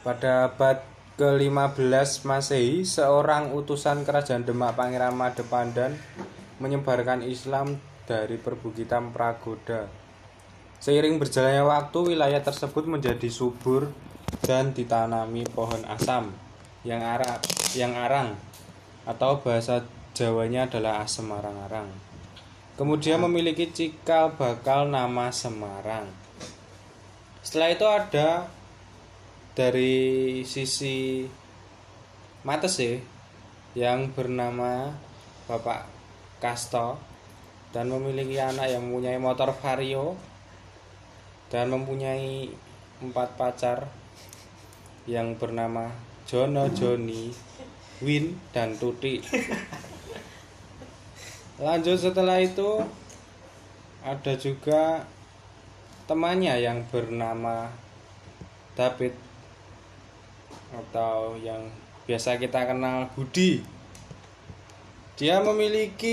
Pada abad ke-15 Masehi, seorang utusan kerajaan Demak Pangeran Madepandan menyebarkan Islam dari perbukitan Pragoda. Seiring berjalannya waktu, wilayah tersebut menjadi subur dan ditanami pohon asam yang arang, yang arang atau bahasa Jawanya adalah asem arang-arang. Kemudian memiliki cikal bakal nama Semarang. Setelah itu ada dari sisi Matese yang bernama Bapak Kasto dan memiliki anak yang mempunyai motor Vario dan mempunyai empat pacar yang bernama Jono, Joni, Win, dan Tuti. Lanjut setelah itu ada juga temannya yang bernama David atau yang biasa kita kenal Budi. Dia memiliki